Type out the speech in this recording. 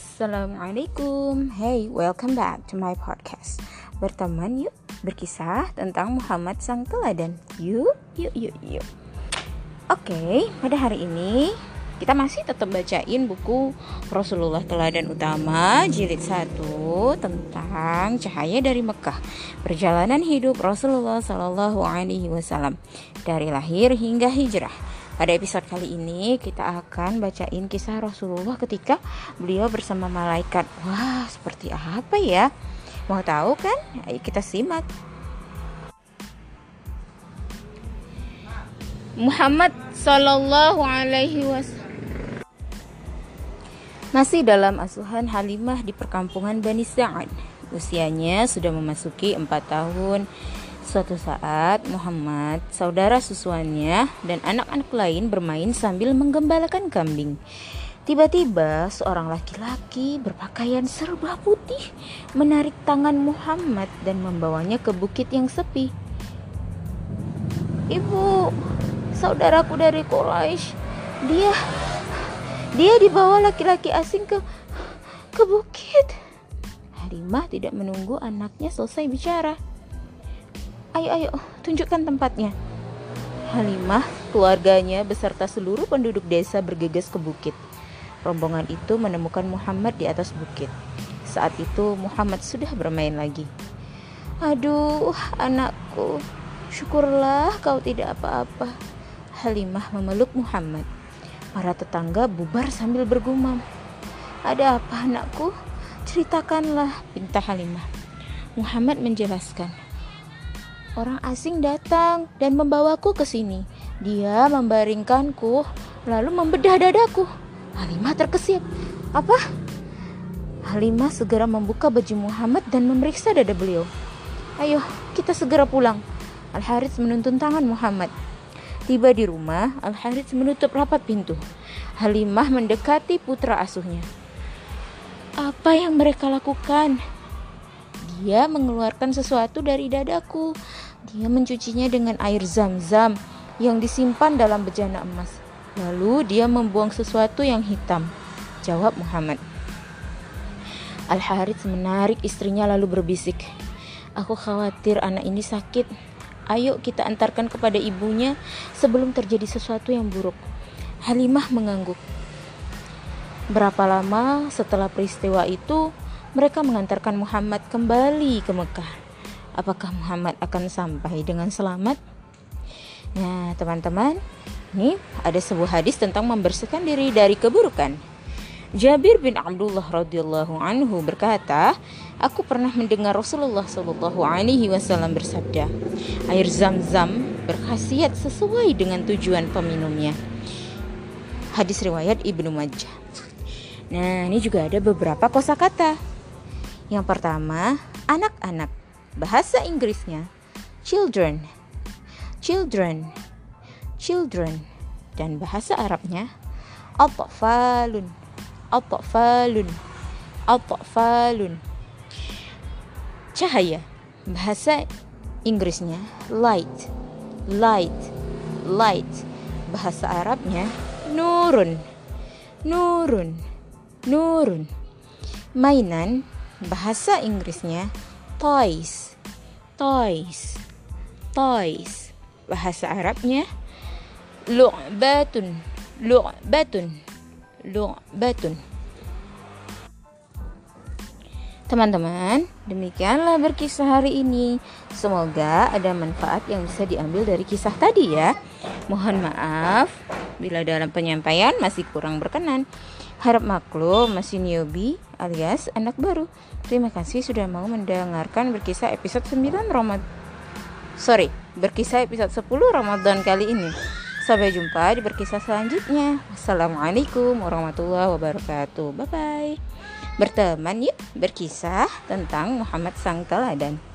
Assalamualaikum Hey, welcome back to my podcast Berteman yuk Berkisah tentang Muhammad Sang Teladan Yuk, yuk, yuk, yuk Oke, okay, pada hari ini kita masih tetap bacain buku Rasulullah Teladan Utama jilid 1 tentang cahaya dari Mekah. Perjalanan hidup Rasulullah Sallallahu alaihi wasallam dari lahir hingga hijrah. Pada episode kali ini kita akan bacain kisah Rasulullah ketika beliau bersama malaikat. Wah, seperti apa ya? Mau tahu kan? Ayo kita simak. Muhammad Sallallahu Alaihi Wasallam masih dalam asuhan Halimah di perkampungan Bani Sa'ad. Usianya sudah memasuki 4 tahun Suatu saat Muhammad, saudara susuannya, dan anak-anak lain bermain sambil menggembalakan kambing. Tiba-tiba seorang laki-laki berpakaian serba putih menarik tangan Muhammad dan membawanya ke bukit yang sepi. Ibu, saudaraku dari Quraisy, dia dia dibawa laki-laki asing ke ke bukit. Halimah tidak menunggu anaknya selesai bicara Ayo, ayo, tunjukkan tempatnya. Halimah, keluarganya beserta seluruh penduduk desa bergegas ke bukit. Rombongan itu menemukan Muhammad di atas bukit. Saat itu Muhammad sudah bermain lagi. Aduh, anakku, syukurlah kau tidak apa-apa. Halimah memeluk Muhammad. Para tetangga bubar sambil bergumam. Ada apa anakku? Ceritakanlah, pinta Halimah. Muhammad menjelaskan, Orang asing datang dan membawaku ke sini. Dia membaringkanku, lalu membedah dadaku. Halimah terkesip. Apa? Halimah segera membuka baju Muhammad dan memeriksa dada beliau. Ayo, kita segera pulang. Al-Harits menuntun tangan Muhammad. Tiba di rumah, Al-Harits menutup rapat pintu. Halimah mendekati putra asuhnya. Apa yang mereka lakukan? Dia mengeluarkan sesuatu dari dadaku. Dia mencucinya dengan air zam-zam yang disimpan dalam bejana emas. Lalu dia membuang sesuatu yang hitam. Jawab Muhammad. Al-Harits menarik istrinya lalu berbisik. Aku khawatir anak ini sakit. Ayo kita antarkan kepada ibunya sebelum terjadi sesuatu yang buruk. Halimah mengangguk. Berapa lama setelah peristiwa itu, mereka mengantarkan Muhammad kembali ke Mekah. Apakah Muhammad akan sampai dengan selamat? Nah, teman-teman, ini ada sebuah hadis tentang membersihkan diri dari keburukan. Jabir bin Abdullah radhiyallahu anhu berkata, aku pernah mendengar Rasulullah shallallahu alaihi wasallam bersabda, air zam-zam berkhasiat sesuai dengan tujuan peminumnya. Hadis riwayat Ibnu Majah. Nah, ini juga ada beberapa kosakata. Yang pertama, anak-anak. Bahasa Inggrisnya children. Children. Children. Dan bahasa Arabnya atfalun. Atfalun. Atfalun. Cahaya. Bahasa Inggrisnya light. Light. Light. Bahasa Arabnya nurun. Nurun. Nurun. Mainan bahasa Inggrisnya toys. Toys. Toys. Bahasa Arabnya lu'batun. Lu'batun. Lu'batun. Teman-teman, demikianlah berkisah hari ini. Semoga ada manfaat yang bisa diambil dari kisah tadi ya. Mohon maaf bila dalam penyampaian masih kurang berkenan. Harap maklum masih newbie alias anak baru. Terima kasih sudah mau mendengarkan berkisah episode 9 Ramadan. Sorry, berkisah episode 10 Ramadan kali ini. Sampai jumpa di berkisah selanjutnya. Assalamualaikum warahmatullahi wabarakatuh. Bye bye. Berteman yuk berkisah tentang Muhammad Sang Teladan.